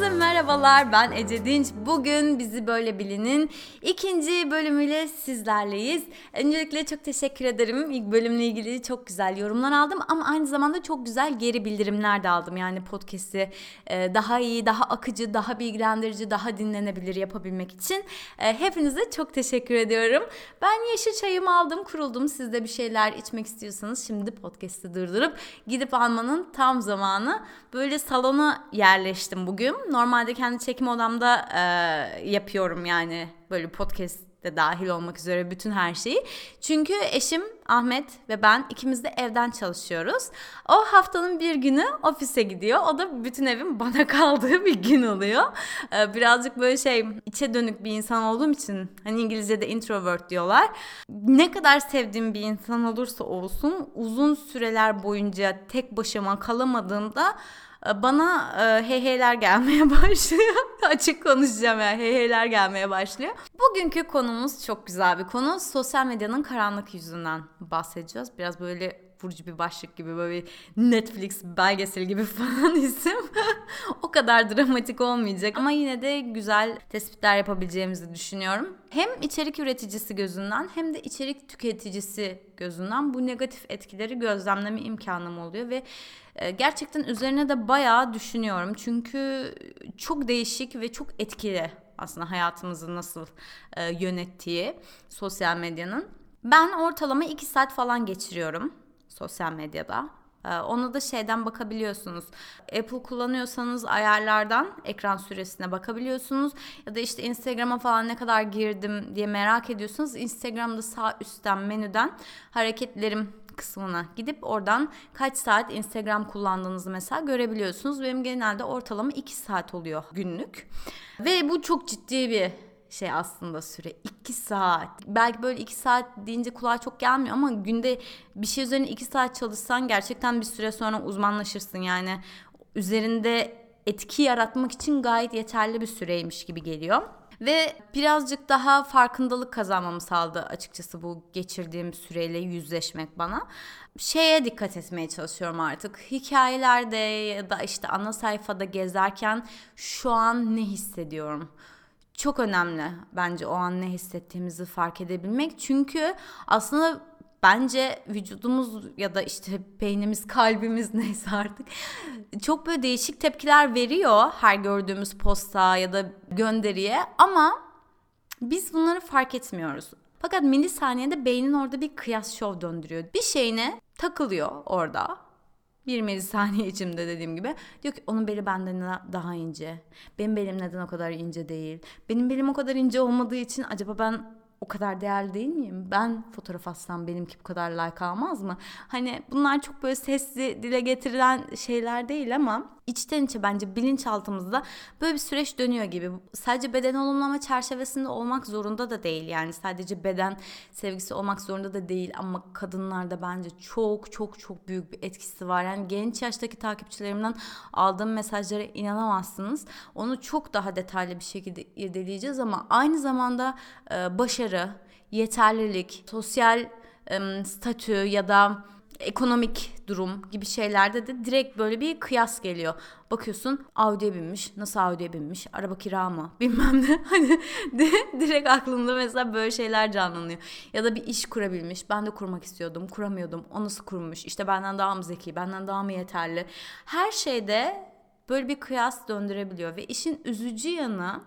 Herkese merhabalar ben Ece Dinç. Bugün Bizi Böyle Bilin'in ikinci bölümüyle sizlerleyiz. Öncelikle çok teşekkür ederim. İlk bölümle ilgili çok güzel yorumlar aldım ama aynı zamanda çok güzel geri bildirimler de aldım. Yani podcast'i e, daha iyi, daha akıcı, daha bilgilendirici, daha dinlenebilir yapabilmek için. E, hepinize çok teşekkür ediyorum. Ben yeşil çayımı aldım, kuruldum. Siz de bir şeyler içmek istiyorsanız şimdi podcast'i durdurup gidip almanın tam zamanı. Böyle salona yerleştim bugün. Normalde kendi çekim odamda e, yapıyorum yani böyle podcast de dahil olmak üzere bütün her şeyi. Çünkü eşim Ahmet ve ben ikimiz de evden çalışıyoruz. O haftanın bir günü ofise gidiyor. O da bütün evin bana kaldığı bir gün oluyor. Ee, birazcık böyle şey içe dönük bir insan olduğum için hani İngilizce'de introvert diyorlar. Ne kadar sevdiğim bir insan olursa olsun uzun süreler boyunca tek başıma kalamadığımda bana e, gelmeye başlıyor. Açık konuşacağım yani heyheyler gelmeye başlıyor. Bugünkü konumuz çok güzel bir konu. Sosyal medyanın karanlık yüzünden bahsedeceğiz. Biraz böyle vurucu bir başlık gibi böyle bir Netflix belgeseli gibi falan isim. o kadar dramatik olmayacak ama yine de güzel tespitler yapabileceğimizi düşünüyorum. Hem içerik üreticisi gözünden hem de içerik tüketicisi gözünden bu negatif etkileri gözlemleme imkanım oluyor ve e, gerçekten üzerine de bayağı düşünüyorum. Çünkü çok değişik ve çok etkili aslında hayatımızı nasıl e, yönettiği sosyal medyanın. Ben ortalama 2 saat falan geçiriyorum sosyal medyada. Ee, ona da şeyden bakabiliyorsunuz. Apple kullanıyorsanız ayarlardan ekran süresine bakabiliyorsunuz. Ya da işte Instagram'a falan ne kadar girdim diye merak ediyorsanız Instagram'da sağ üstten menüden hareketlerim kısmına gidip oradan kaç saat Instagram kullandığınızı mesela görebiliyorsunuz. Benim genelde ortalama 2 saat oluyor günlük. Ve bu çok ciddi bir şey aslında süre 2 saat. Belki böyle 2 saat deyince kulağa çok gelmiyor ama günde bir şey üzerine 2 saat çalışsan gerçekten bir süre sonra uzmanlaşırsın. Yani üzerinde etki yaratmak için gayet yeterli bir süreymiş gibi geliyor. Ve birazcık daha farkındalık kazanmamı sağladı açıkçası bu geçirdiğim süreyle yüzleşmek bana. Şeye dikkat etmeye çalışıyorum artık. Hikayelerde ya da işte ana sayfada gezerken şu an ne hissediyorum? Çok önemli bence o an ne hissettiğimizi fark edebilmek. Çünkü aslında bence vücudumuz ya da işte beynimiz, kalbimiz neyse artık çok böyle değişik tepkiler veriyor her gördüğümüz posta ya da gönderiye ama biz bunları fark etmiyoruz. Fakat milisaniyede beynin orada bir kıyas şov döndürüyor. Bir şeyine takılıyor orada bir milisaniye içimde dediğim gibi. Diyor ki onun beli benden daha ince. Benim belim neden o kadar ince değil? Benim belim o kadar ince olmadığı için acaba ben o kadar değerli değil miyim? Ben fotoğraf atsam benimki bu kadar like almaz mı? Hani bunlar çok böyle sesli dile getirilen şeyler değil ama içten içe bence bilinçaltımızda böyle bir süreç dönüyor gibi. Sadece beden olumlama çerçevesinde olmak zorunda da değil. Yani sadece beden sevgisi olmak zorunda da değil ama kadınlarda bence çok çok çok büyük bir etkisi var. Yani genç yaştaki takipçilerimden aldığım mesajlara inanamazsınız. Onu çok daha detaylı bir şekilde irdeleyeceğiz ama aynı zamanda e, başarı, yeterlilik, sosyal e, statü ya da ekonomik durum gibi şeylerde de direkt böyle bir kıyas geliyor. Bakıyorsun Audi'ye binmiş. Nasıl Audi'ye binmiş? Araba kira mı? Bilmem ne. Hani direkt aklımda mesela böyle şeyler canlanıyor. Ya da bir iş kurabilmiş. Ben de kurmak istiyordum. Kuramıyordum. O nasıl kurmuş? İşte benden daha mı zeki? Benden daha mı yeterli? Her şeyde böyle bir kıyas döndürebiliyor. Ve işin üzücü yanı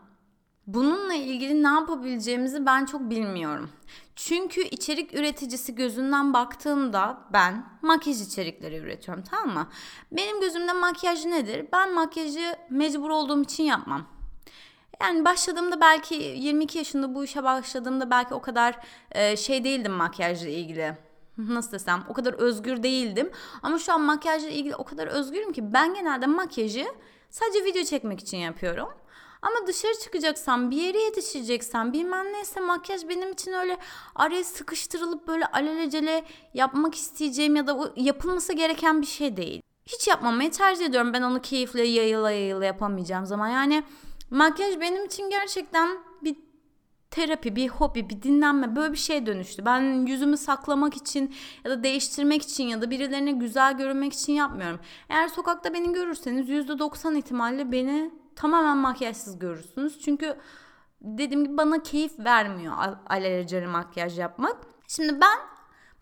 Bununla ilgili ne yapabileceğimizi ben çok bilmiyorum. Çünkü içerik üreticisi gözünden baktığımda ben makyaj içerikleri üretiyorum tamam mı? Benim gözümde makyaj nedir? Ben makyajı mecbur olduğum için yapmam. Yani başladığımda belki 22 yaşında bu işe başladığımda belki o kadar e, şey değildim makyajla ilgili. Nasıl desem o kadar özgür değildim. Ama şu an makyajla ilgili o kadar özgürüm ki ben genelde makyajı sadece video çekmek için yapıyorum. Ama dışarı çıkacaksam, bir yere yetişeceksen, bilmem neyse makyaj benim için öyle araya sıkıştırılıp böyle alelacele yapmak isteyeceğim ya da yapılması gereken bir şey değil. Hiç yapmamayı tercih ediyorum. Ben onu keyifle yayıla yayıla yapamayacağım zaman. Yani makyaj benim için gerçekten bir terapi, bir hobi, bir dinlenme böyle bir şey dönüştü. Ben yüzümü saklamak için ya da değiştirmek için ya da birilerine güzel görünmek için yapmıyorum. Eğer sokakta beni görürseniz %90 ihtimalle beni tamamen makyajsız görürsünüz. Çünkü dediğim gibi bana keyif vermiyor alelacele makyaj yapmak. Şimdi ben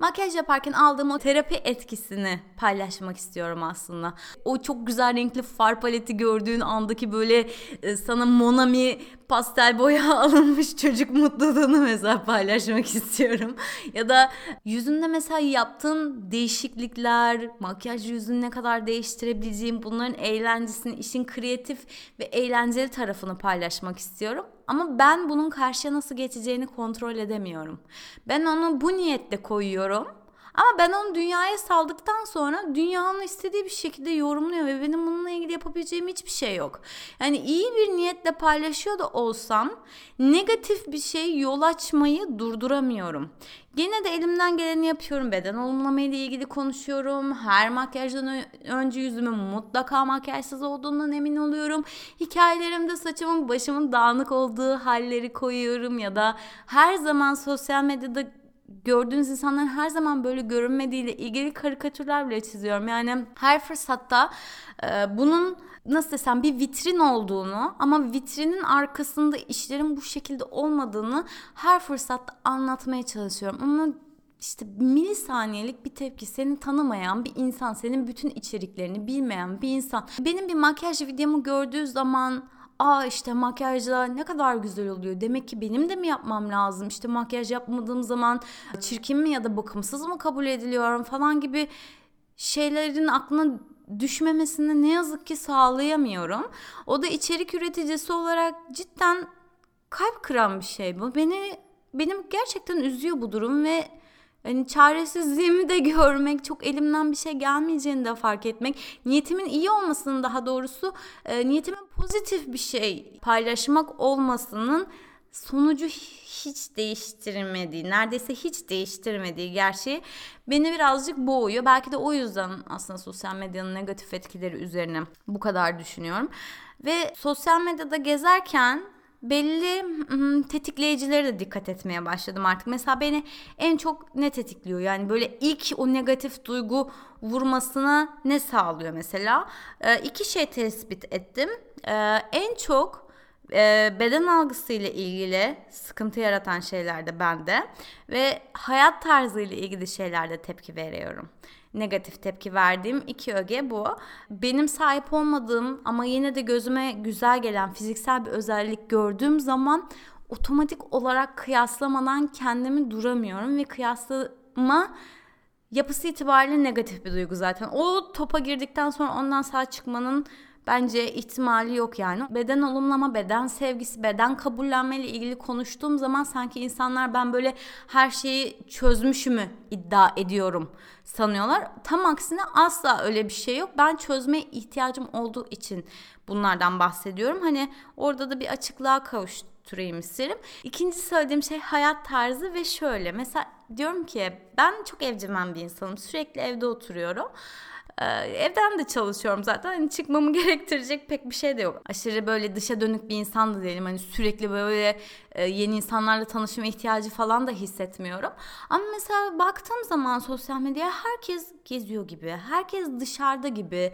makyaj yaparken aldığım o terapi etkisini paylaşmak istiyorum aslında. O çok güzel renkli far paleti gördüğün andaki böyle e, sana Monami pastel boya alınmış çocuk mutluluğunu mesela paylaşmak istiyorum. ya da yüzünde mesela yaptığın değişiklikler, makyaj yüzünü ne kadar değiştirebileceğim, bunların eğlencesini, işin kreatif ve eğlenceli tarafını paylaşmak istiyorum. Ama ben bunun karşıya nasıl geçeceğini kontrol edemiyorum. Ben onu bu niyetle koyuyorum. Ama ben onu dünyaya saldıktan sonra dünyanın istediği bir şekilde yorumluyor ve benim bununla ilgili yapabileceğim hiçbir şey yok. Yani iyi bir niyetle paylaşıyor da olsam negatif bir şey yol açmayı durduramıyorum. Yine de elimden geleni yapıyorum. Beden olumlama ile ilgili konuşuyorum. Her makyajdan önce yüzümün mutlaka makyajsız olduğundan emin oluyorum. Hikayelerimde saçımın başımın dağınık olduğu halleri koyuyorum ya da her zaman sosyal medyada gördüğünüz insanların her zaman böyle görünmediğiyle ilgili karikatürler bile çiziyorum. Yani her fırsatta e, bunun nasıl desem bir vitrin olduğunu ama vitrinin arkasında işlerin bu şekilde olmadığını her fırsatta anlatmaya çalışıyorum. Ama işte milisaniyelik bir tepki seni tanımayan bir insan, senin bütün içeriklerini bilmeyen bir insan. Benim bir makyaj videomu gördüğü zaman aa işte makyajla ne kadar güzel oluyor. Demek ki benim de mi yapmam lazım? İşte makyaj yapmadığım zaman çirkin mi ya da bakımsız mı kabul ediliyorum falan gibi şeylerin aklına düşmemesini ne yazık ki sağlayamıyorum. O da içerik üreticisi olarak cidden kalp kıran bir şey bu. Beni benim gerçekten üzüyor bu durum ve yani çaresizliğimi de görmek, çok elimden bir şey gelmeyeceğini de fark etmek, niyetimin iyi olmasının daha doğrusu e, niyetimin pozitif bir şey paylaşmak olmasının sonucu hiç değiştirmediği, neredeyse hiç değiştirmediği gerçeği beni birazcık boğuyor. Belki de o yüzden aslında sosyal medyanın negatif etkileri üzerine bu kadar düşünüyorum. Ve sosyal medyada gezerken belli tetikleyicilere de dikkat etmeye başladım artık. Mesela beni en çok ne tetikliyor? Yani böyle ilk o negatif duygu vurmasına ne sağlıyor mesela? Ee, iki şey tespit ettim. Ee, en çok e, beden algısı ile ilgili sıkıntı yaratan şeylerde bende ve hayat tarzı ile ilgili şeylerde tepki veriyorum negatif tepki verdiğim iki öge bu. Benim sahip olmadığım ama yine de gözüme güzel gelen fiziksel bir özellik gördüğüm zaman otomatik olarak kıyaslamadan kendimi duramıyorum ve kıyaslama yapısı itibariyle negatif bir duygu zaten. O topa girdikten sonra ondan sağ çıkmanın bence ihtimali yok yani. Beden olumlama, beden sevgisi, beden kabullenme ile ilgili konuştuğum zaman sanki insanlar ben böyle her şeyi çözmüşümü iddia ediyorum sanıyorlar. Tam aksine asla öyle bir şey yok. Ben çözmeye ihtiyacım olduğu için bunlardan bahsediyorum. Hani orada da bir açıklığa kavuşturayım isterim. İkinci söylediğim şey hayat tarzı ve şöyle. Mesela diyorum ki ben çok evcimen bir insanım. Sürekli evde oturuyorum. Ee, evden de çalışıyorum zaten. Hani çıkmamı gerektirecek pek bir şey de yok. Aşırı böyle dışa dönük bir insan da değilim. Hani sürekli böyle e, yeni insanlarla tanışma ihtiyacı falan da hissetmiyorum. Ama mesela baktığım zaman sosyal medyaya herkes geziyor gibi. Herkes dışarıda gibi.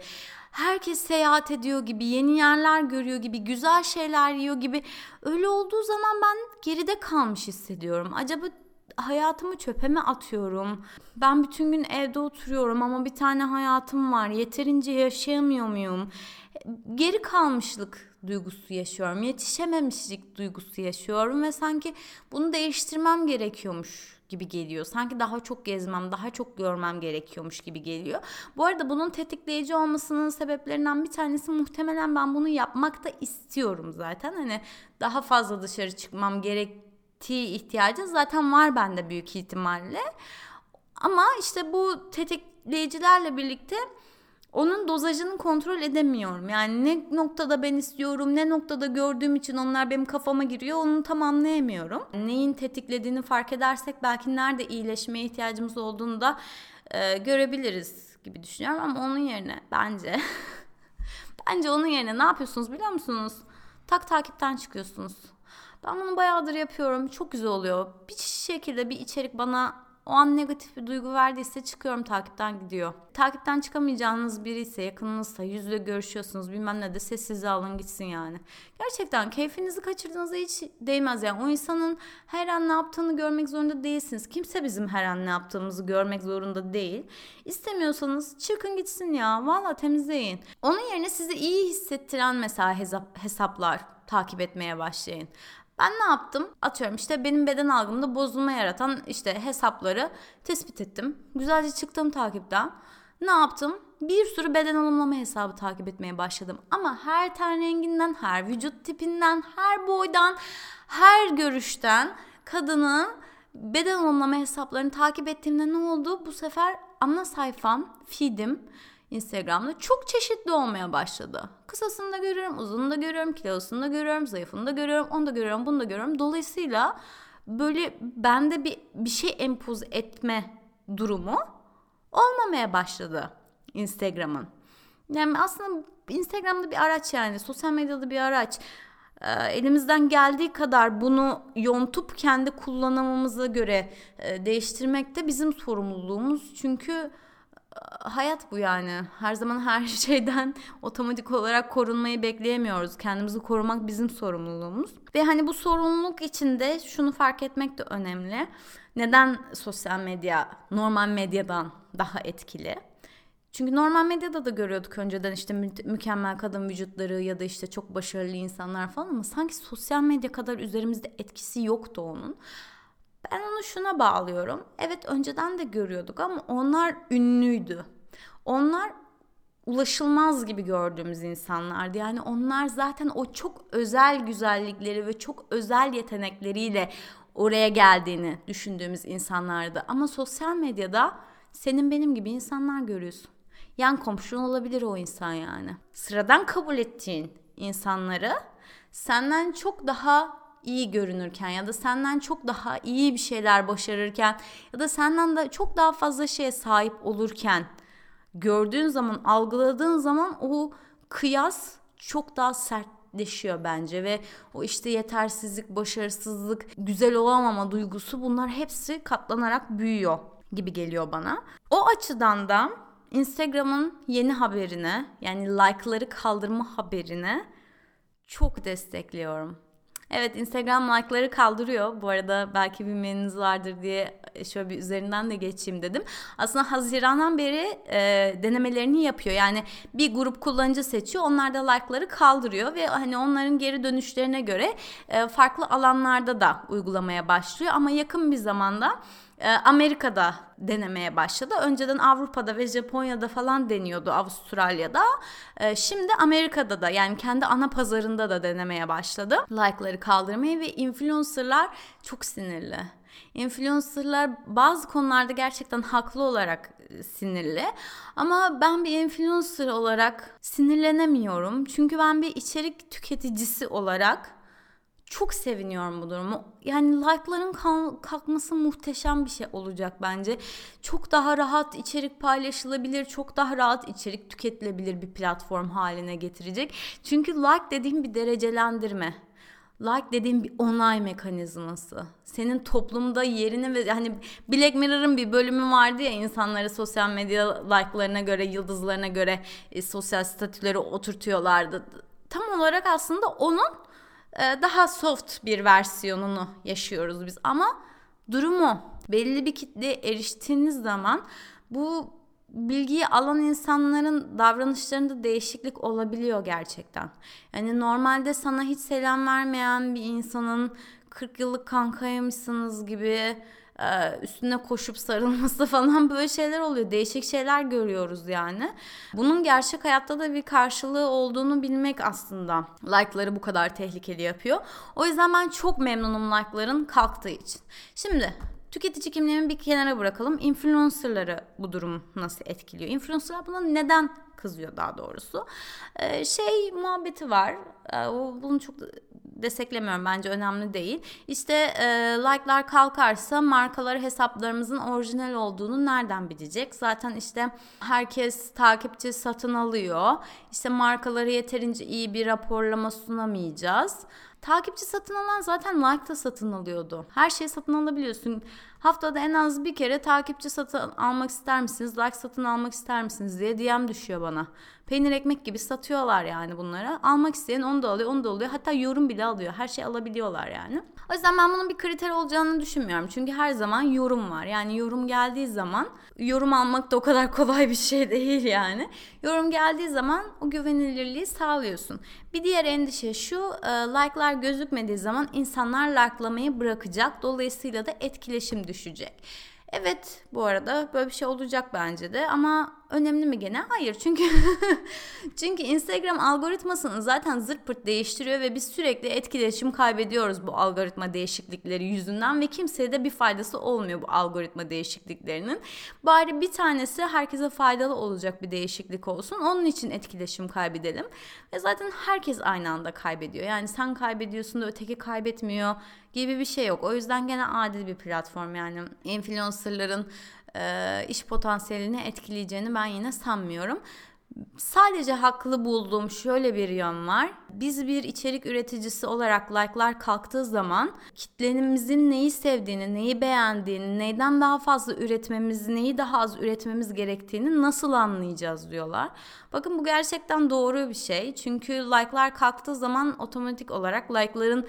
Herkes seyahat ediyor gibi, yeni yerler görüyor gibi, güzel şeyler yiyor gibi. Öyle olduğu zaman ben geride kalmış hissediyorum. Acaba hayatımı çöpe mi atıyorum? Ben bütün gün evde oturuyorum ama bir tane hayatım var. Yeterince yaşayamıyor muyum? Geri kalmışlık duygusu yaşıyorum. Yetişememişlik duygusu yaşıyorum ve sanki bunu değiştirmem gerekiyormuş gibi geliyor. Sanki daha çok gezmem, daha çok görmem gerekiyormuş gibi geliyor. Bu arada bunun tetikleyici olmasının sebeplerinden bir tanesi muhtemelen ben bunu yapmak da istiyorum zaten. Hani daha fazla dışarı çıkmam gerek ti ihtiyacı zaten var bende büyük ihtimalle. Ama işte bu tetikleyicilerle birlikte onun dozajını kontrol edemiyorum. Yani ne noktada ben istiyorum, ne noktada gördüğüm için onlar benim kafama giriyor onu tam anlayamıyorum. Neyin tetiklediğini fark edersek belki nerede iyileşmeye ihtiyacımız olduğunu da e, görebiliriz gibi düşünüyorum. Ama onun yerine bence, bence onun yerine ne yapıyorsunuz biliyor musunuz? Tak takipten çıkıyorsunuz. Ben bunu bayağıdır yapıyorum. Çok güzel oluyor. Bir şekilde bir içerik bana o an negatif bir duygu verdiyse çıkıyorum takipten gidiyor. Takipten çıkamayacağınız biri ise yakınınızsa yüzle görüşüyorsunuz bilmem ne de sessize alın gitsin yani. Gerçekten keyfinizi kaçırdığınızda hiç değmez yani. O insanın her an ne yaptığını görmek zorunda değilsiniz. Kimse bizim her an ne yaptığımızı görmek zorunda değil. İstemiyorsanız çıkın gitsin ya. Valla temizleyin. Onun yerine sizi iyi hissettiren mesela hesap, hesaplar takip etmeye başlayın. Ben ne yaptım? Atıyorum işte benim beden algımda bozulma yaratan işte hesapları tespit ettim. Güzelce çıktım takipten. Ne yaptım? Bir sürü beden alımlama hesabı takip etmeye başladım. Ama her ten renginden, her vücut tipinden, her boydan, her görüşten kadının beden alımlama hesaplarını takip ettiğimde ne oldu? Bu sefer ana sayfam, feedim Instagram'da çok çeşitli olmaya başladı. Kısasını da görüyorum, uzununu da görüyorum, kilosunu da görüyorum, zayıfını da görüyorum, onu da görüyorum, bunu da görüyorum. Dolayısıyla böyle bende bir, bir şey empoz etme durumu olmamaya başladı Instagram'ın. Yani aslında Instagram'da bir araç yani sosyal medyada bir araç. Ee, elimizden geldiği kadar bunu yontup kendi kullanımımıza göre e, değiştirmek de bizim sorumluluğumuz. Çünkü hayat bu yani. Her zaman her şeyden otomatik olarak korunmayı bekleyemiyoruz. Kendimizi korumak bizim sorumluluğumuz. Ve hani bu sorumluluk içinde şunu fark etmek de önemli. Neden sosyal medya normal medyadan daha etkili? Çünkü normal medyada da görüyorduk önceden işte mü- mükemmel kadın vücutları ya da işte çok başarılı insanlar falan ama sanki sosyal medya kadar üzerimizde etkisi yoktu onun. Ben onu şuna bağlıyorum. Evet önceden de görüyorduk ama onlar ünlüydü. Onlar ulaşılmaz gibi gördüğümüz insanlardı. Yani onlar zaten o çok özel güzellikleri ve çok özel yetenekleriyle oraya geldiğini düşündüğümüz insanlardı. Ama sosyal medyada senin benim gibi insanlar görüyorsun. Yan komşun olabilir o insan yani. Sıradan kabul ettiğin insanları senden çok daha iyi görünürken ya da senden çok daha iyi bir şeyler başarırken ya da senden de çok daha fazla şeye sahip olurken gördüğün zaman, algıladığın zaman o kıyas çok daha sertleşiyor bence ve o işte yetersizlik, başarısızlık, güzel olamama duygusu bunlar hepsi katlanarak büyüyor gibi geliyor bana. O açıdan da Instagram'ın yeni haberine yani like'ları kaldırma haberine çok destekliyorum. Evet Instagram like'ları kaldırıyor. Bu arada belki bilmeniniz vardır diye şöyle bir üzerinden de geçeyim dedim. Aslında Haziran'dan beri e, denemelerini yapıyor. Yani bir grup kullanıcı seçiyor. Onlar da like'ları kaldırıyor ve hani onların geri dönüşlerine göre e, farklı alanlarda da uygulamaya başlıyor. Ama yakın bir zamanda e, Amerika'da denemeye başladı. Önceden Avrupa'da ve Japonya'da falan deniyordu Avustralya'da. E, şimdi Amerika'da da yani kendi ana pazarında da denemeye başladı. Like'ları kaldırmayı ve influencerlar çok sinirli. Influencerlar bazı konularda gerçekten haklı olarak e, sinirli. Ama ben bir influencer olarak sinirlenemiyorum. Çünkü ben bir içerik tüketicisi olarak çok seviniyorum bu durumu. Yani like'ların kalkması muhteşem bir şey olacak bence. Çok daha rahat içerik paylaşılabilir, çok daha rahat içerik tüketilebilir bir platform haline getirecek. Çünkü like dediğim bir derecelendirme. Like dediğim bir onay mekanizması. Senin toplumda yerini ve hani Black Mirror'ın bir bölümü vardı ya insanları sosyal medya like'larına göre, yıldızlarına göre e, sosyal statüleri oturtuyorlardı. Tam olarak aslında onun daha soft bir versiyonunu yaşıyoruz biz ama durumu belli bir kitleye eriştiğiniz zaman bu bilgiyi alan insanların davranışlarında değişiklik olabiliyor gerçekten. Yani normalde sana hiç selam vermeyen bir insanın 40 yıllık kankaymışsınız gibi üstüne koşup sarılması falan böyle şeyler oluyor. Değişik şeyler görüyoruz yani. Bunun gerçek hayatta da bir karşılığı olduğunu bilmek aslında like'ları bu kadar tehlikeli yapıyor. O yüzden ben çok memnunum like'ların kalktığı için. Şimdi tüketici kimliğimi bir kenara bırakalım. Influencer'ları bu durum nasıl etkiliyor? Influencer'lar buna neden kızıyor daha doğrusu. Ee, şey muhabbeti var. Ee, bunu çok desteklemiyorum bence önemli değil. İşte e, like'lar kalkarsa markaları hesaplarımızın orijinal olduğunu nereden bilecek? Zaten işte herkes takipçi satın alıyor. İşte markaları yeterince iyi bir raporlama sunamayacağız. Takipçi satın alan zaten like da satın alıyordu. Her şeyi satın alabiliyorsun. Haftada en az bir kere takipçi satın almak ister misiniz, like satın almak ister misiniz diye DM düşüyor bana. Peynir ekmek gibi satıyorlar yani bunlara. Almak isteyen onu da alıyor, onu da alıyor. Hatta yorum bile alıyor. Her şey alabiliyorlar yani. O yüzden ben bunun bir kriter olacağını düşünmüyorum. Çünkü her zaman yorum var. Yani yorum geldiği zaman yorum almak da o kadar kolay bir şey değil yani. Yorum geldiği zaman o güvenilirliği sağlıyorsun. Bir diğer endişe şu, e, like'lar gözükmediği zaman insanlar likelamayı bırakacak. Dolayısıyla da etkileşim düşecek. Evet bu arada böyle bir şey olacak bence de ama önemli mi gene? Hayır çünkü çünkü Instagram algoritmasını zaten zırt pırt değiştiriyor ve biz sürekli etkileşim kaybediyoruz bu algoritma değişiklikleri yüzünden ve kimseye de bir faydası olmuyor bu algoritma değişikliklerinin. Bari bir tanesi herkese faydalı olacak bir değişiklik olsun. Onun için etkileşim kaybedelim. Ve zaten herkes aynı anda kaybediyor. Yani sen kaybediyorsun da öteki kaybetmiyor gibi bir şey yok. O yüzden gene adil bir platform yani influencerların e, iş potansiyelini etkileyeceğini ben yine sanmıyorum. Sadece haklı bulduğum şöyle bir yön var. Biz bir içerik üreticisi olarak like'lar kalktığı zaman kitlenimizin neyi sevdiğini, neyi beğendiğini, neyden daha fazla üretmemiz, neyi daha az üretmemiz gerektiğini nasıl anlayacağız diyorlar. Bakın bu gerçekten doğru bir şey. Çünkü like'lar kalktığı zaman otomatik olarak like'ların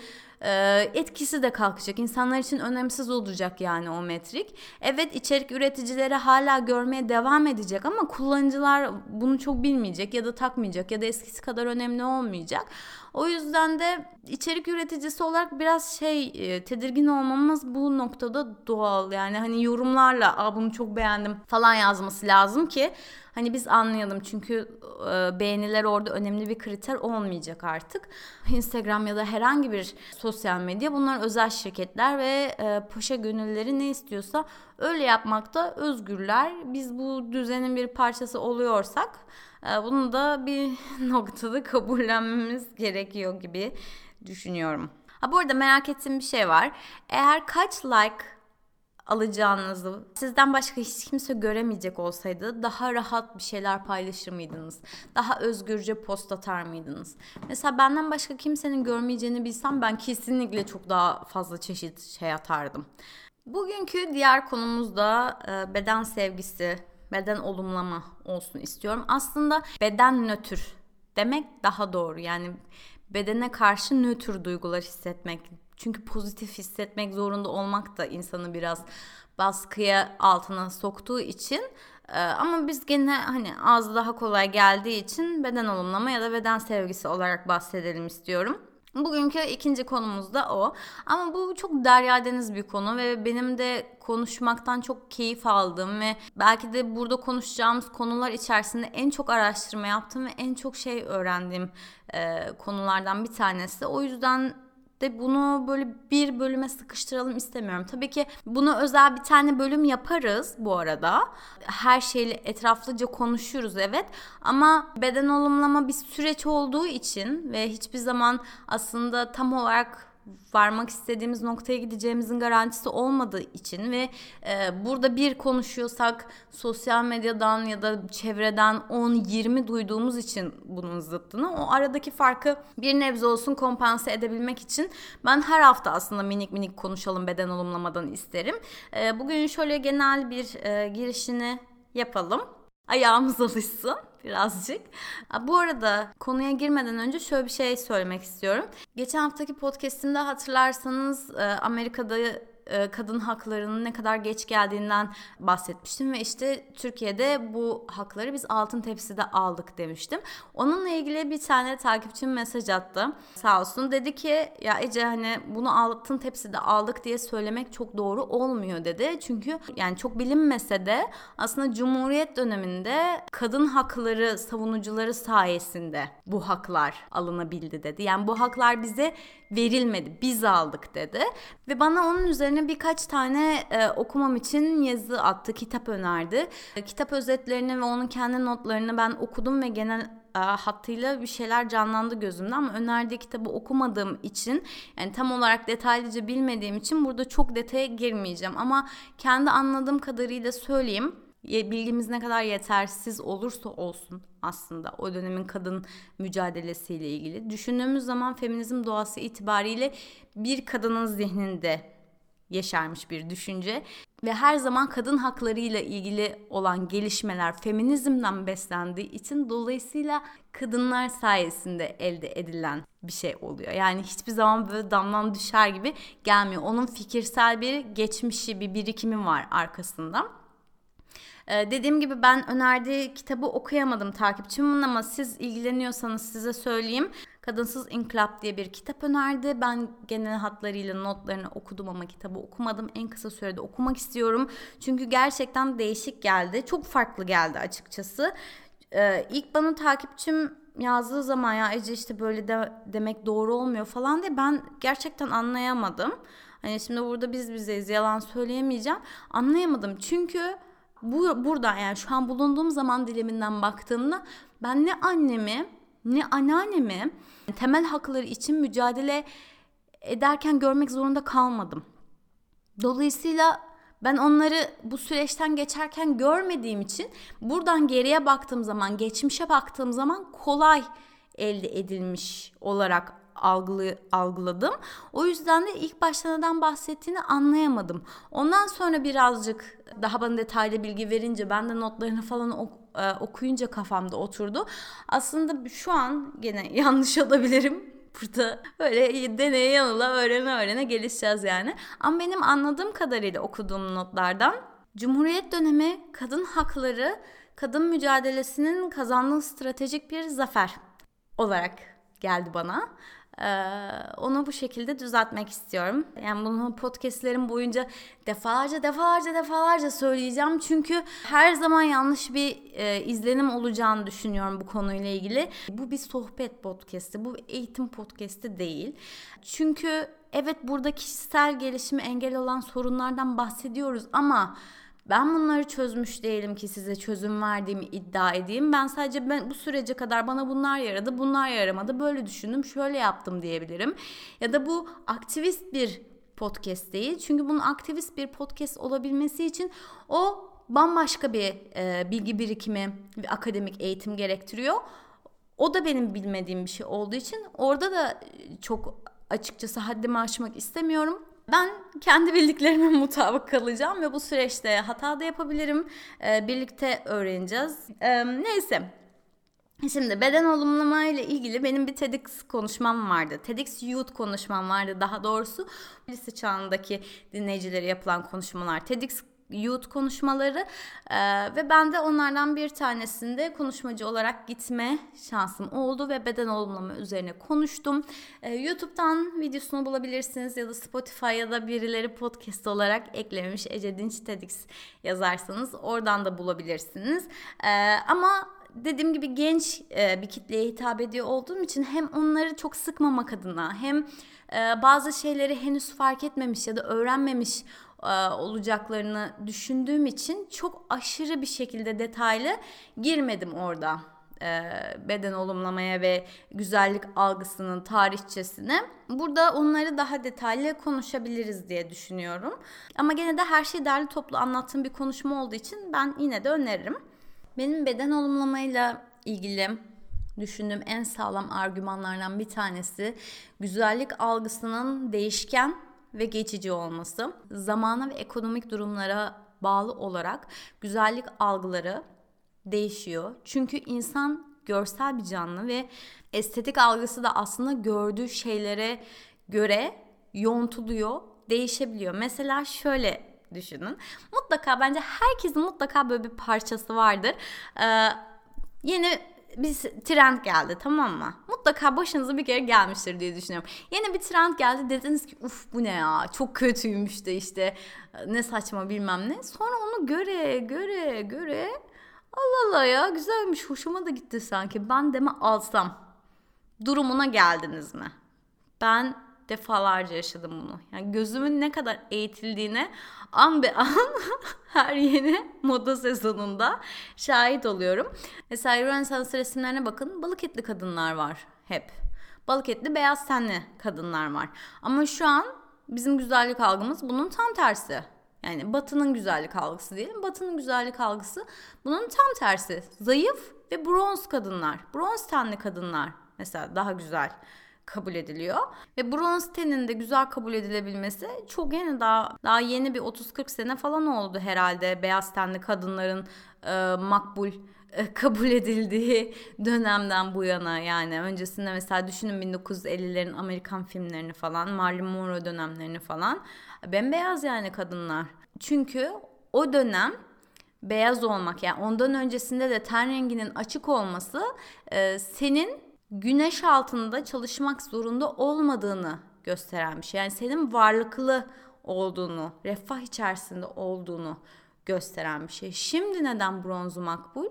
etkisi de kalkacak. İnsanlar için önemsiz olacak yani o metrik. Evet içerik üreticileri hala görmeye devam edecek ama kullanıcılar bunu çok bilmeyecek ya da takmayacak ya da eskisi kadar önemli olmayacak. O yüzden de içerik üreticisi olarak biraz şey e, tedirgin olmamız bu noktada doğal. Yani hani yorumlarla Aa, bunu çok beğendim falan yazması lazım ki hani biz anlayalım. Çünkü e, beğeniler orada önemli bir kriter olmayacak artık. Instagram ya da herhangi bir sosyal medya bunlar özel şirketler ve e, paşa gönülleri ne istiyorsa öyle yapmakta özgürler. Biz bu düzenin bir parçası oluyorsak ee, bunu da bir noktada kabullenmemiz gerekiyor gibi düşünüyorum. Ha bu arada merak ettiğim bir şey var. Eğer kaç like alacağınızı sizden başka hiç kimse göremeyecek olsaydı daha rahat bir şeyler paylaşır mıydınız? Daha özgürce post atar mıydınız? Mesela benden başka kimsenin görmeyeceğini bilsem ben kesinlikle çok daha fazla çeşit şey atardım. Bugünkü diğer konumuz da e, beden sevgisi beden olumlama olsun istiyorum. Aslında beden nötr demek daha doğru. Yani bedene karşı nötr duygular hissetmek. Çünkü pozitif hissetmek zorunda olmak da insanı biraz baskıya altına soktuğu için e, ama biz gene hani az daha kolay geldiği için beden olumlama ya da beden sevgisi olarak bahsedelim istiyorum. Bugünkü ikinci konumuz da o. Ama bu çok derya deniz bir konu ve benim de konuşmaktan çok keyif aldığım ve belki de burada konuşacağımız konular içerisinde en çok araştırma yaptığım ve en çok şey öğrendiğim e, konulardan bir tanesi. O yüzden de bunu böyle bir bölüme sıkıştıralım istemiyorum. Tabii ki bunu özel bir tane bölüm yaparız bu arada. Her şeyle etraflıca konuşuruz evet. Ama beden olumlama bir süreç olduğu için ve hiçbir zaman aslında tam olarak varmak istediğimiz noktaya gideceğimizin garantisi olmadığı için ve e, burada bir konuşuyorsak sosyal medyadan ya da çevreden 10-20 duyduğumuz için bunun zıttını o aradaki farkı bir nebze olsun kompanse edebilmek için ben her hafta aslında minik minik konuşalım beden olumlamadan isterim. E, bugün şöyle genel bir e, girişini yapalım. Ayağımız alışsın birazcık. Bu arada konuya girmeden önce şöyle bir şey söylemek istiyorum. Geçen haftaki podcastimde hatırlarsanız e, Amerika'da kadın haklarının ne kadar geç geldiğinden bahsetmiştim ve işte Türkiye'de bu hakları biz altın tepside aldık demiştim. Onunla ilgili bir tane takipçim mesaj attı. Sağ olsun dedi ki ya Ece hani bunu altın tepside aldık diye söylemek çok doğru olmuyor dedi. Çünkü yani çok bilinmese de aslında Cumhuriyet döneminde kadın hakları savunucuları sayesinde bu haklar alınabildi dedi. Yani bu haklar bize verilmedi biz aldık dedi ve bana onun üzerine notlarını birkaç tane e, okumam için yazı attı, kitap önerdi. E, kitap özetlerini ve onun kendi notlarını ben okudum ve genel e, hattıyla bir şeyler canlandı gözümde. Ama önerdiği kitabı okumadığım için yani tam olarak detaylıca bilmediğim için burada çok detaya girmeyeceğim. Ama kendi anladığım kadarıyla söyleyeyim bilgimiz ne kadar yetersiz olursa olsun aslında o dönemin kadın mücadelesiyle ilgili. Düşündüğümüz zaman feminizm doğası itibariyle bir kadının zihninde yeşermiş bir düşünce ve her zaman kadın haklarıyla ilgili olan gelişmeler feminizmden beslendiği için dolayısıyla kadınlar sayesinde elde edilen bir şey oluyor. Yani hiçbir zaman böyle damlan düşer gibi gelmiyor. Onun fikirsel bir geçmişi, bir birikimi var arkasında. Ee, dediğim gibi ben önerdiği kitabı okuyamadım takipçimin ama siz ilgileniyorsanız size söyleyeyim. Kadınsız İnkılap diye bir kitap önerdi. Ben genel hatlarıyla notlarını okudum ama kitabı okumadım. En kısa sürede okumak istiyorum. Çünkü gerçekten değişik geldi. Çok farklı geldi açıkçası. Ee, ilk bana takipçim yazdığı zaman ya Ece işte böyle de, demek doğru olmuyor falan diye ben gerçekten anlayamadım. Hani şimdi burada biz bizeyiz yalan söyleyemeyeceğim. Anlayamadım çünkü bu burada yani şu an bulunduğum zaman diliminden baktığımda ben ne annemi ne anneannemi temel hakları için mücadele ederken görmek zorunda kalmadım. Dolayısıyla ben onları bu süreçten geçerken görmediğim için buradan geriye baktığım zaman, geçmişe baktığım zaman kolay elde edilmiş olarak algılı, algıladım. O yüzden de ilk başta neden bahsettiğini anlayamadım. Ondan sonra birazcık daha bana detaylı bilgi verince ben de notlarını falan ok, e, okuyunca kafamda oturdu. Aslında şu an gene yanlış olabilirim. Burada böyle deneye yanıla öğrene öğrene gelişeceğiz yani. Ama benim anladığım kadarıyla okuduğum notlardan Cumhuriyet dönemi kadın hakları, kadın mücadelesinin kazandığı stratejik bir zafer olarak geldi bana. Ee, onu bu şekilde düzeltmek istiyorum. Yani bunu podcastlerim boyunca defalarca defalarca defalarca söyleyeceğim. Çünkü her zaman yanlış bir e, izlenim olacağını düşünüyorum bu konuyla ilgili. Bu bir sohbet podcast'i, bu eğitim podcast'i değil. Çünkü evet burada kişisel gelişimi engel olan sorunlardan bahsediyoruz ama ben bunları çözmüş değilim ki size çözüm verdiğimi iddia edeyim. Ben sadece ben bu sürece kadar bana bunlar yaradı, bunlar yaramadı. Böyle düşündüm, şöyle yaptım diyebilirim. Ya da bu aktivist bir podcast değil. Çünkü bunun aktivist bir podcast olabilmesi için o bambaşka bir e, bilgi birikimi, bir akademik eğitim gerektiriyor. O da benim bilmediğim bir şey olduğu için orada da çok açıkçası haddimi aşmak istemiyorum. Ben kendi bildiklerime mutabık kalacağım ve bu süreçte hata da yapabilirim. Ee, birlikte öğreneceğiz. Ee, neyse. Şimdi beden olumlama ile ilgili benim bir TEDx konuşmam vardı. TEDx Youth konuşmam vardı daha doğrusu. Lise çağındaki dinleyicileri yapılan konuşmalar. TEDx youth konuşmaları e, ve ben de onlardan bir tanesinde konuşmacı olarak gitme şansım oldu ve beden olumlama üzerine konuştum. E, YouTube'dan videosunu bulabilirsiniz ya da Spotify ya da birileri podcast olarak eklemiş Ece Dinç TEDx yazarsanız oradan da bulabilirsiniz. E, ama dediğim gibi genç e, bir kitleye hitap ediyor olduğum için hem onları çok sıkmamak adına hem e, bazı şeyleri henüz fark etmemiş ya da öğrenmemiş olacaklarını düşündüğüm için çok aşırı bir şekilde detaylı girmedim orada e, beden olumlamaya ve güzellik algısının tarihçesine. Burada onları daha detaylı konuşabiliriz diye düşünüyorum. Ama gene de her şeyi derli toplu anlattığım bir konuşma olduğu için ben yine de öneririm. Benim beden olumlamayla ilgili düşündüğüm en sağlam argümanlardan bir tanesi güzellik algısının değişken ve geçici olması, zamana ve ekonomik durumlara bağlı olarak güzellik algıları değişiyor. Çünkü insan görsel bir canlı ve estetik algısı da aslında gördüğü şeylere göre yontuluyor, değişebiliyor. Mesela şöyle düşünün. Mutlaka bence herkesin mutlaka böyle bir parçası vardır. Ee, yeni bir trend geldi tamam mı? Mutlaka başınıza bir kere gelmiştir diye düşünüyorum. Yeni bir trend geldi dediniz ki uf bu ne ya çok kötüymüş de işte ne saçma bilmem ne. Sonra onu göre göre göre Allah Allah ya güzelmiş hoşuma da gitti sanki ben de mi alsam durumuna geldiniz mi? Ben defalarca yaşadım bunu. Yani gözümün ne kadar eğitildiğine an be an her yeni moda sezonunda şahit oluyorum. Mesela Rönesans resimlerine bakın balık etli kadınlar var hep. Balık etli beyaz tenli kadınlar var. Ama şu an bizim güzellik algımız bunun tam tersi. Yani batının güzellik algısı diyelim. Batının güzellik algısı bunun tam tersi. Zayıf ve bronz kadınlar. Bronz tenli kadınlar mesela daha güzel kabul ediliyor. Ve bronz tenin de güzel kabul edilebilmesi çok yeni daha daha yeni bir 30-40 sene falan oldu herhalde beyaz tenli kadınların e, makbul e, kabul edildiği dönemden bu yana yani öncesinde mesela düşünün 1950'lerin Amerikan filmlerini falan Marilyn Monroe dönemlerini falan bembeyaz yani kadınlar. Çünkü o dönem beyaz olmak yani ondan öncesinde de ten renginin açık olması e, senin güneş altında çalışmak zorunda olmadığını gösteren bir şey. Yani senin varlıklı olduğunu, refah içerisinde olduğunu gösteren bir şey. Şimdi neden bronzu makbul?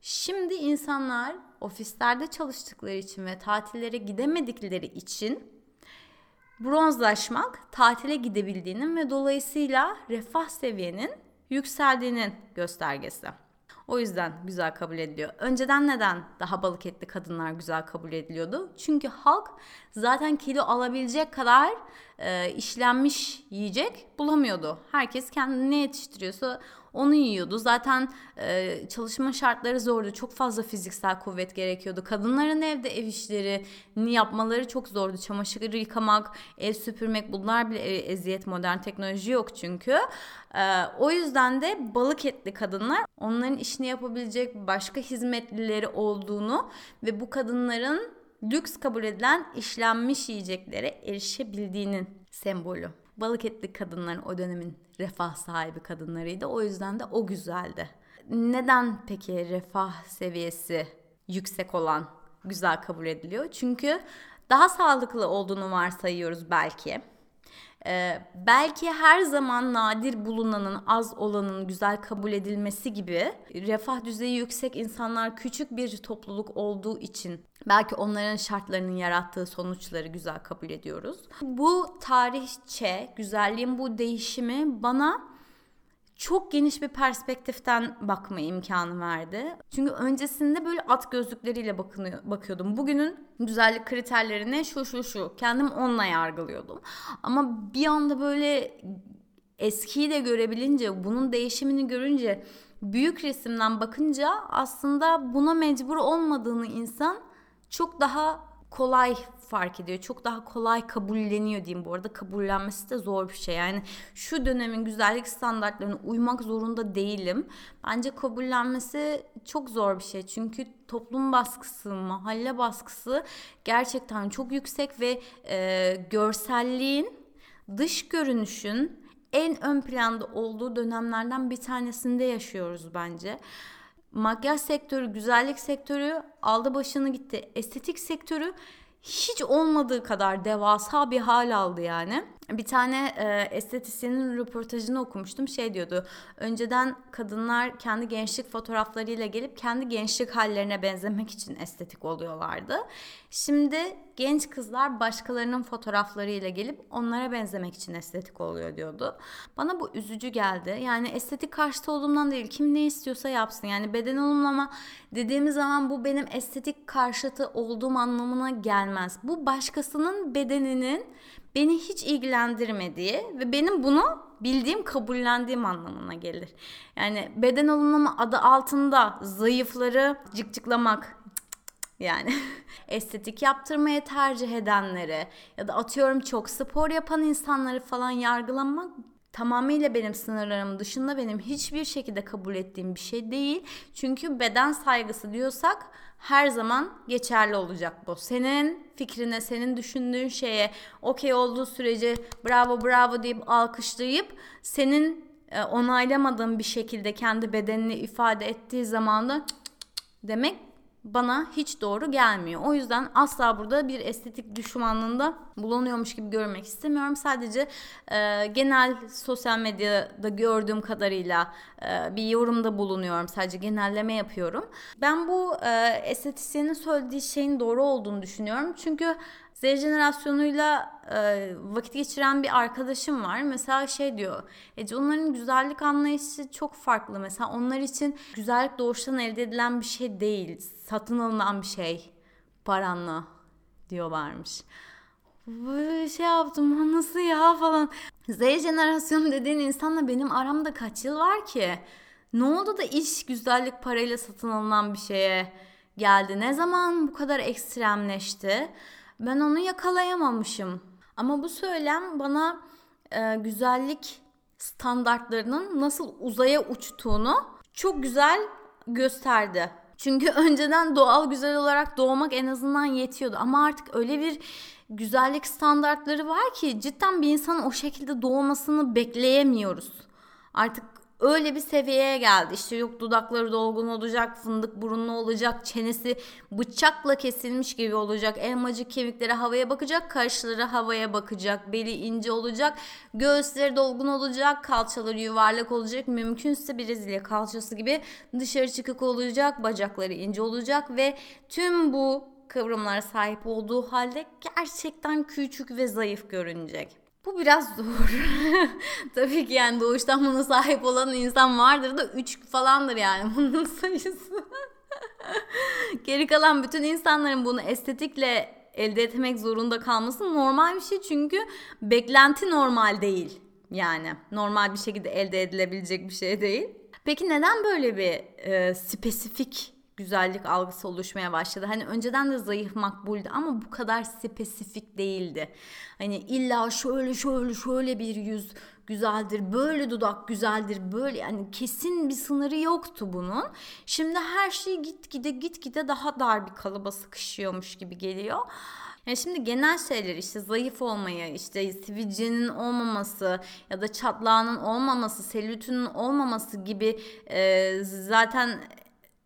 Şimdi insanlar ofislerde çalıştıkları için ve tatillere gidemedikleri için bronzlaşmak tatile gidebildiğinin ve dolayısıyla refah seviyenin yükseldiğinin göstergesi. O yüzden güzel kabul ediliyor. Önceden neden daha balık etli kadınlar güzel kabul ediliyordu? Çünkü halk zaten kilo alabilecek kadar e, işlenmiş yiyecek bulamıyordu. Herkes kendini ne yetiştiriyorsa onu yiyordu. Zaten e, çalışma şartları zordu. Çok fazla fiziksel kuvvet gerekiyordu. Kadınların evde ev işlerini yapmaları çok zordu. Çamaşır yıkamak, ev süpürmek bunlar bile eziyet modern teknoloji yok çünkü. E, o yüzden de balık etli kadınlar onların işini yapabilecek başka hizmetlileri olduğunu ve bu kadınların lüks kabul edilen işlenmiş yiyeceklere erişebildiğinin sembolü balık etli kadınların o dönemin refah sahibi kadınlarıydı. O yüzden de o güzeldi. Neden peki refah seviyesi yüksek olan güzel kabul ediliyor? Çünkü daha sağlıklı olduğunu varsayıyoruz belki. Ee, belki her zaman nadir bulunanın, az olanın güzel kabul edilmesi gibi refah düzeyi yüksek insanlar küçük bir topluluk olduğu için belki onların şartlarının yarattığı sonuçları güzel kabul ediyoruz. Bu tarihçe, güzelliğin bu değişimi bana çok geniş bir perspektiften bakma imkanı verdi. Çünkü öncesinde böyle at gözlükleriyle bakıyordum. Bugünün güzellik kriterlerine şu şu şu. Kendim onunla yargılıyordum. Ama bir anda böyle eskiyi de görebilince, bunun değişimini görünce, büyük resimden bakınca aslında buna mecbur olmadığını insan çok daha kolay fark ediyor. Çok daha kolay kabulleniyor diyeyim bu arada. Kabullenmesi de zor bir şey. Yani şu dönemin güzellik standartlarına uymak zorunda değilim. Bence kabullenmesi çok zor bir şey. Çünkü toplum baskısı, mahalle baskısı gerçekten çok yüksek ve e, görselliğin, dış görünüşün en ön planda olduğu dönemlerden bir tanesinde yaşıyoruz bence makyaj sektörü, güzellik sektörü aldı başını gitti. Estetik sektörü hiç olmadığı kadar devasa bir hal aldı yani. Bir tane e, estetisyenin röportajını okumuştum. Şey diyordu. Önceden kadınlar kendi gençlik fotoğraflarıyla gelip kendi gençlik hallerine benzemek için estetik oluyorlardı. Şimdi genç kızlar başkalarının fotoğraflarıyla gelip onlara benzemek için estetik oluyor diyordu. Bana bu üzücü geldi. Yani estetik karşıtı olduğumdan değil. Kim ne istiyorsa yapsın. Yani beden olumlama dediğimiz zaman bu benim estetik karşıtı olduğum anlamına gelmez. Bu başkasının bedeninin beni hiç ilgilendirmediği ve benim bunu bildiğim, kabullendiğim anlamına gelir. Yani beden olumlama adı altında zayıfları cıkcıklamak yani estetik yaptırmaya tercih edenleri ya da atıyorum çok spor yapan insanları falan yargılamak tamamıyla benim sınırlarım dışında benim hiçbir şekilde kabul ettiğim bir şey değil. Çünkü beden saygısı diyorsak her zaman geçerli olacak bu. Senin fikrine, senin düşündüğün şeye okey olduğu sürece bravo bravo deyip alkışlayıp senin e, onaylamadığın bir şekilde kendi bedenini ifade ettiği zaman da demek bana hiç doğru gelmiyor. O yüzden asla burada bir estetik düşmanlığında bulunuyormuş gibi görmek istemiyorum. Sadece e, genel sosyal medyada gördüğüm kadarıyla e, bir yorumda bulunuyorum. Sadece genelleme yapıyorum. Ben bu e, estetisyenin söylediği şeyin doğru olduğunu düşünüyorum. Çünkü Z jenerasyonuyla e, vakit geçiren bir arkadaşım var. Mesela şey diyor. Ece onların güzellik anlayışı çok farklı. Mesela onlar için güzellik doğuştan elde edilen bir şey değil. Satın alınan bir şey. Paranla diyorlarmış. Böyle şey yaptım nasıl ya falan. Z jenerasyonu dediğin insanla benim aramda kaç yıl var ki? Ne oldu da iş güzellik parayla satın alınan bir şeye geldi? Ne zaman bu kadar ekstremleşti? Ben onu yakalayamamışım. Ama bu söylem bana e, güzellik standartlarının nasıl uzaya uçtuğunu çok güzel gösterdi. Çünkü önceden doğal güzel olarak doğmak en azından yetiyordu. Ama artık öyle bir güzellik standartları var ki cidden bir insanın o şekilde doğmasını bekleyemiyoruz. Artık öyle bir seviyeye geldi. İşte yok dudakları dolgun olacak, fındık burunlu olacak, çenesi bıçakla kesilmiş gibi olacak, elmacık kemikleri havaya bakacak, kaşları havaya bakacak, beli ince olacak, göğüsleri dolgun olacak, kalçaları yuvarlak olacak, mümkünse Brezilya kalçası gibi dışarı çıkık olacak, bacakları ince olacak ve tüm bu kıvrımlara sahip olduğu halde gerçekten küçük ve zayıf görünecek. Bu biraz zor. Tabii ki yani doğuştan buna sahip olan insan vardır da 3 falandır yani bunun sayısı. Geri kalan bütün insanların bunu estetikle elde etmek zorunda kalması normal bir şey çünkü beklenti normal değil. Yani normal bir şekilde elde edilebilecek bir şey değil. Peki neden böyle bir e, spesifik güzellik algısı oluşmaya başladı. Hani önceden de zayıf makbuldü ama bu kadar spesifik değildi. Hani illa şöyle şöyle şöyle bir yüz güzeldir, böyle dudak güzeldir, böyle yani kesin bir sınırı yoktu bunun. Şimdi her şey gitgide gitgide daha dar bir kalıba sıkışıyormuş gibi geliyor. Yani şimdi genel şeyler işte zayıf olmayı, işte sivilcenin olmaması ya da çatlağının olmaması, selülitinin olmaması gibi e, zaten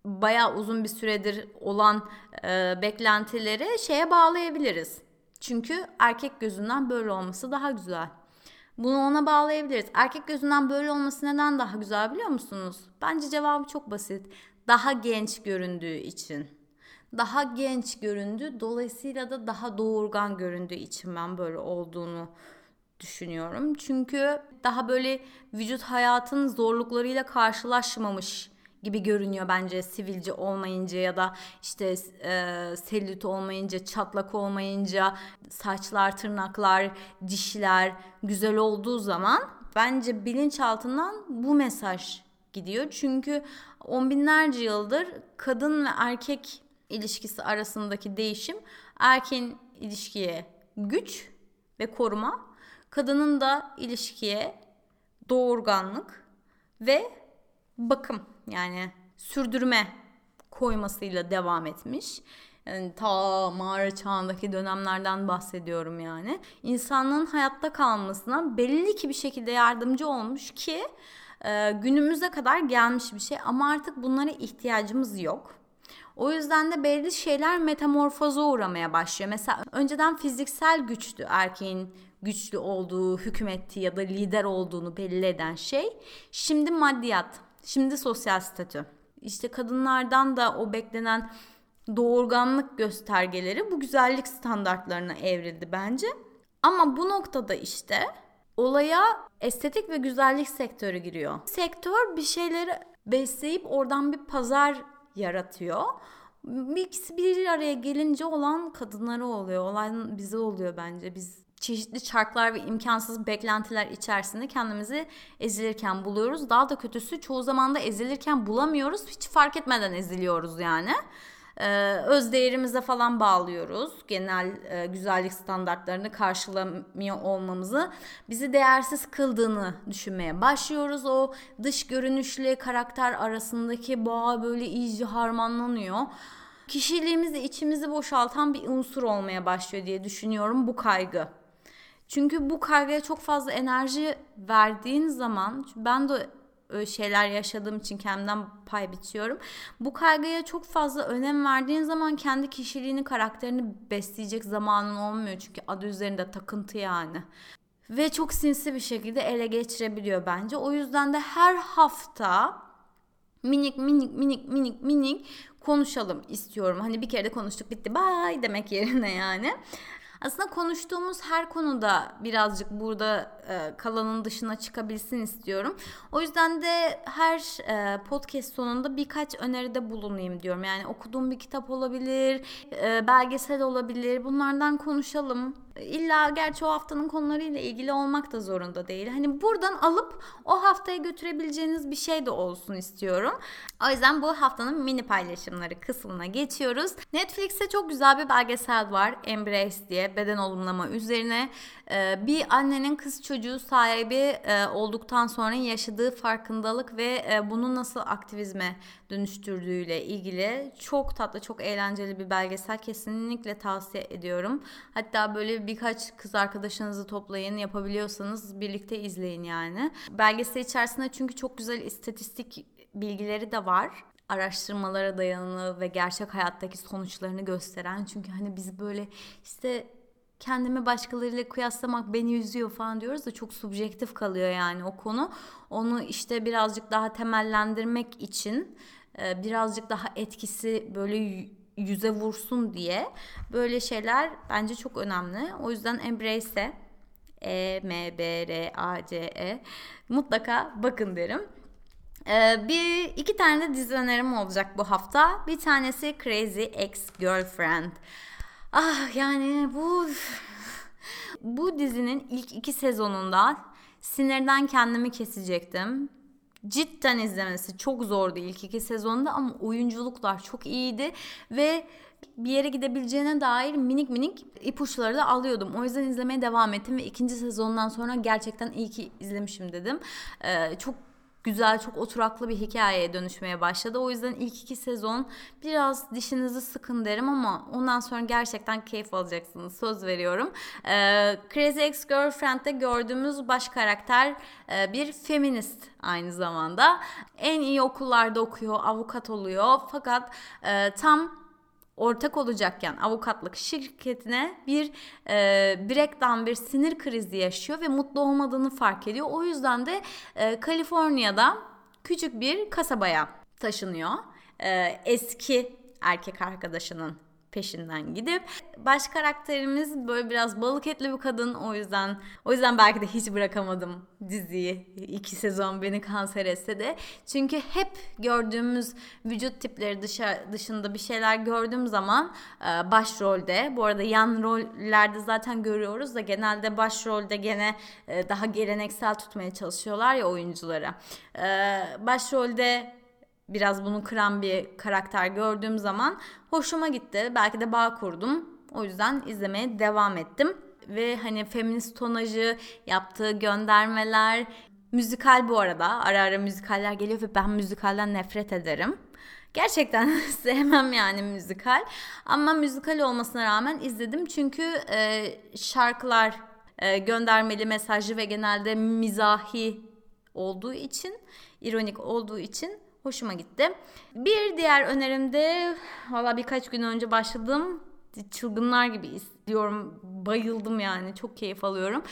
bayağı uzun bir süredir olan e, beklentileri şeye bağlayabiliriz. Çünkü erkek gözünden böyle olması daha güzel. Bunu ona bağlayabiliriz. Erkek gözünden böyle olması neden daha güzel biliyor musunuz? Bence cevabı çok basit. Daha genç göründüğü için. Daha genç göründü. Dolayısıyla da daha doğurgan göründüğü için ben böyle olduğunu düşünüyorum. Çünkü daha böyle vücut hayatın zorluklarıyla karşılaşmamış gibi görünüyor bence sivilce olmayınca ya da işte e, selülit olmayınca, çatlak olmayınca, saçlar, tırnaklar, dişler güzel olduğu zaman bence bilinçaltından bu mesaj gidiyor. Çünkü on binlerce yıldır kadın ve erkek ilişkisi arasındaki değişim erkeğin ilişkiye güç ve koruma, kadının da ilişkiye doğurganlık ve bakım yani sürdürme koymasıyla devam etmiş. Yani ta mağara çağındaki dönemlerden bahsediyorum yani. İnsanlığın hayatta kalmasına belli ki bir şekilde yardımcı olmuş ki e, günümüze kadar gelmiş bir şey ama artık bunlara ihtiyacımız yok. O yüzden de belli şeyler metamorfoza uğramaya başlıyor. Mesela önceden fiziksel güçtü erkeğin güçlü olduğu, hükümettiği ya da lider olduğunu belli eden şey. Şimdi maddiyat. Şimdi sosyal statü. İşte kadınlardan da o beklenen doğurganlık göstergeleri bu güzellik standartlarına evrildi bence. Ama bu noktada işte olaya estetik ve güzellik sektörü giriyor. Sektör bir şeyleri besleyip oradan bir pazar yaratıyor. İkisi bir araya gelince olan kadınları oluyor. Olan bize oluyor bence. Biz çeşitli çarklar ve imkansız beklentiler içerisinde kendimizi ezilirken buluyoruz. Daha da kötüsü çoğu zaman da ezilirken bulamıyoruz. Hiç fark etmeden eziliyoruz yani. Ee, öz değerimize falan bağlıyoruz. Genel e, güzellik standartlarını karşılamıyor olmamızı bizi değersiz kıldığını düşünmeye başlıyoruz. O dış görünüşle karakter arasındaki bağ böyle iyice harmanlanıyor. Kişiliğimizi içimizi boşaltan bir unsur olmaya başlıyor diye düşünüyorum bu kaygı. Çünkü bu kaygıya çok fazla enerji verdiğin zaman ben de şeyler yaşadığım için kendimden pay biçiyorum. Bu kaygıya çok fazla önem verdiğin zaman kendi kişiliğini, karakterini besleyecek zamanın olmuyor. Çünkü adı üzerinde takıntı yani. Ve çok sinsi bir şekilde ele geçirebiliyor bence. O yüzden de her hafta minik minik minik minik minik konuşalım istiyorum. Hani bir kere de konuştuk bitti bye demek yerine yani. Aslında konuştuğumuz her konuda birazcık burada e, kalanın dışına çıkabilsin istiyorum. O yüzden de her e, podcast sonunda birkaç öneride bulunayım diyorum. Yani okuduğum bir kitap olabilir, e, belgesel olabilir. Bunlardan konuşalım. İlla gerçi o haftanın konularıyla ilgili olmak da zorunda değil. Hani buradan alıp o haftaya götürebileceğiniz bir şey de olsun istiyorum. O yüzden bu haftanın mini paylaşımları kısmına geçiyoruz. Netflix'te çok güzel bir belgesel var. Embrace diye beden olumlama üzerine. Ee, bir annenin kız çocuğu sahibi e, olduktan sonra yaşadığı farkındalık ve e, bunu nasıl aktivizme dönüştürdüğüyle ilgili çok tatlı, çok eğlenceli bir belgesel. Kesinlikle tavsiye ediyorum. Hatta böyle birkaç kız arkadaşınızı toplayın, yapabiliyorsanız birlikte izleyin yani. Belgesel içerisinde çünkü çok güzel istatistik bilgileri de var araştırmalara dayanılı ve gerçek hayattaki sonuçlarını gösteren. Çünkü hani biz böyle işte kendimi başkalarıyla kıyaslamak beni üzüyor falan diyoruz da çok subjektif kalıyor yani o konu. Onu işte birazcık daha temellendirmek için e, birazcık daha etkisi böyle yüze vursun diye böyle şeyler bence çok önemli. O yüzden Embrace'e E M B R A C E mutlaka bakın derim. Ee, bir iki tane de dizi önerim olacak bu hafta. Bir tanesi Crazy Ex Girlfriend. Ah yani bu bu dizinin ilk iki sezonunda sinirden kendimi kesecektim. Cidden izlemesi çok zordu ilk iki sezonda ama oyunculuklar çok iyiydi ve bir yere gidebileceğine dair minik minik ipuçları da alıyordum. O yüzden izlemeye devam ettim ve ikinci sezondan sonra gerçekten iyi ki izlemişim dedim. Ee, çok güzel, çok oturaklı bir hikayeye dönüşmeye başladı. O yüzden ilk iki sezon biraz dişinizi sıkın derim ama ondan sonra gerçekten keyif alacaksınız. Söz veriyorum. Ee, Crazy Ex-Girlfriend'de gördüğümüz baş karakter e, bir feminist aynı zamanda. En iyi okullarda okuyor, avukat oluyor. Fakat e, tam ortak olacakken avukatlık şirketine bir e, breakdown bir sinir krizi yaşıyor ve mutlu olmadığını fark ediyor. O yüzden de e, Kaliforniya'da küçük bir kasabaya taşınıyor. E, eski erkek arkadaşının peşinden gidip. Baş karakterimiz böyle biraz balık etli bir kadın. O yüzden o yüzden belki de hiç bırakamadım diziyi. İki sezon beni kanser etse de. Çünkü hep gördüğümüz vücut tipleri dışa, dışında bir şeyler gördüğüm zaman e, başrolde bu arada yan rollerde zaten görüyoruz da genelde başrolde gene e, daha geleneksel tutmaya çalışıyorlar ya oyunculara e, başrolde biraz bunu kıran bir karakter gördüğüm zaman hoşuma gitti. Belki de bağ kurdum. O yüzden izlemeye devam ettim. Ve hani feminist tonajı, yaptığı göndermeler, müzikal bu arada. Ara ara müzikaller geliyor ve ben müzikalden nefret ederim. Gerçekten sevmem yani müzikal. Ama müzikal olmasına rağmen izledim çünkü e, şarkılar e, göndermeli mesajlı ve genelde mizahi olduğu için, ironik olduğu için Hoşuma gitti. Bir diğer önerim de valla birkaç gün önce başladım. Çılgınlar gibi izliyorum. Bayıldım yani. Çok keyif alıyorum.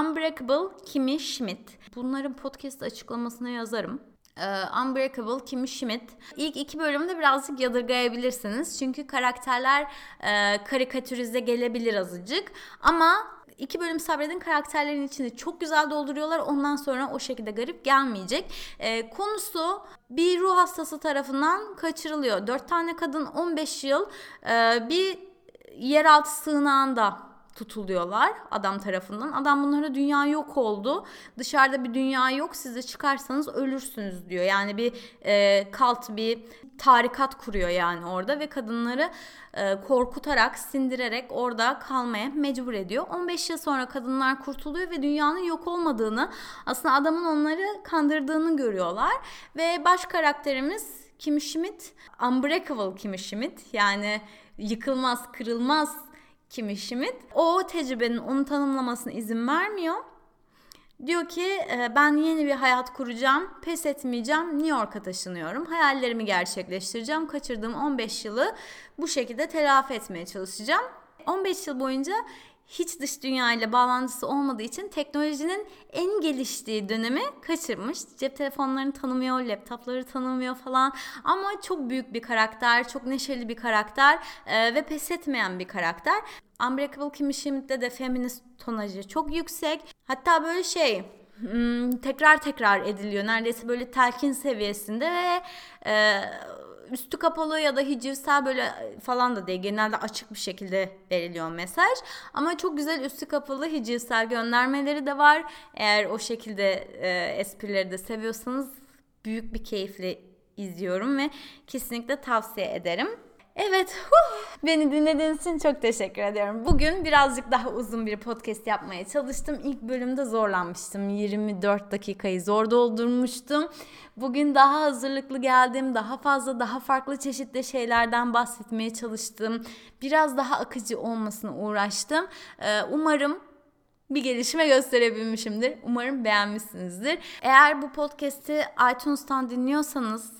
Unbreakable Kimi Schmidt. Bunların podcast açıklamasına yazarım. Uh, Unbreakable Kimi Schmidt. İlk iki bölümde birazcık yadırgayabilirsiniz. Çünkü karakterler uh, karikatürize gelebilir azıcık. Ama iki bölüm sabredin karakterlerin içini çok güzel dolduruyorlar. Ondan sonra o şekilde garip gelmeyecek. E, konusu bir ruh hastası tarafından kaçırılıyor. Dört tane kadın 15 yıl e, bir yeraltı sığınağında tutuluyorlar adam tarafından. Adam bunlara dünya yok oldu. Dışarıda bir dünya yok. Siz de çıkarsanız ölürsünüz diyor. Yani bir e, kalt bir tarikat kuruyor yani orada ve kadınları e, korkutarak, sindirerek orada kalmaya mecbur ediyor. 15 yıl sonra kadınlar kurtuluyor ve dünyanın yok olmadığını, aslında adamın onları kandırdığını görüyorlar ve baş karakterimiz Kim Schmidt, Unbreakable Kim Schmidt yani yıkılmaz, kırılmaz Kimi Schmidt. O tecrübenin onu tanımlamasına izin vermiyor. Diyor ki e, ben yeni bir hayat kuracağım, pes etmeyeceğim, New York'a taşınıyorum. Hayallerimi gerçekleştireceğim. Kaçırdığım 15 yılı bu şekilde telafi etmeye çalışacağım. 15 yıl boyunca hiç dış dünya ile bağlantısı olmadığı için teknolojinin en geliştiği dönemi kaçırmış. Cep telefonlarını tanımıyor, laptopları tanımıyor falan ama çok büyük bir karakter, çok neşeli bir karakter e, ve pes etmeyen bir karakter. Unbreakable Kimmy Schmidt'te de feminist tonajı çok yüksek. Hatta böyle şey hmm, tekrar tekrar ediliyor. Neredeyse böyle telkin seviyesinde ve e, üstü kapalı ya da hicivsel böyle falan da değil. Genelde açık bir şekilde veriliyor mesaj. Ama çok güzel üstü kapalı hicivsel göndermeleri de var. Eğer o şekilde e, esprileri de seviyorsanız büyük bir keyifle izliyorum ve kesinlikle tavsiye ederim. Evet, huh, beni dinlediğiniz için çok teşekkür ediyorum. Bugün birazcık daha uzun bir podcast yapmaya çalıştım. İlk bölümde zorlanmıştım. 24 dakikayı zor doldurmuştum. Bugün daha hazırlıklı geldim. Daha fazla, daha farklı çeşitli şeylerden bahsetmeye çalıştım. Biraz daha akıcı olmasına uğraştım. Ee, umarım bir gelişme gösterebilmişimdir. Umarım beğenmişsinizdir. Eğer bu podcast'i iTunes'tan dinliyorsanız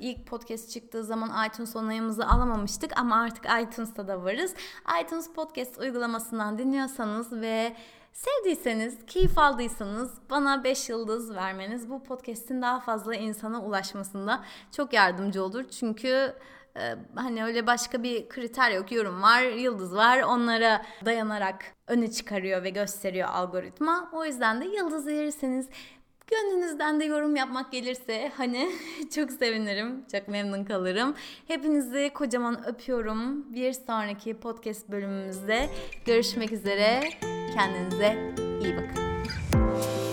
ilk podcast çıktığı zaman iTunes onayımızı alamamıştık ama artık iTunes'ta da varız. iTunes Podcast uygulamasından dinliyorsanız ve sevdiyseniz, keyif aldıysanız bana 5 yıldız vermeniz bu podcast'in daha fazla insana ulaşmasında çok yardımcı olur. Çünkü e, hani öyle başka bir kriter yok. Yorum var, yıldız var. Onlara dayanarak öne çıkarıyor ve gösteriyor algoritma. O yüzden de yıldız verirseniz Gönlünüzden de yorum yapmak gelirse hani çok sevinirim, çok memnun kalırım. Hepinizi kocaman öpüyorum. Bir sonraki podcast bölümümüzde görüşmek üzere. Kendinize iyi bakın.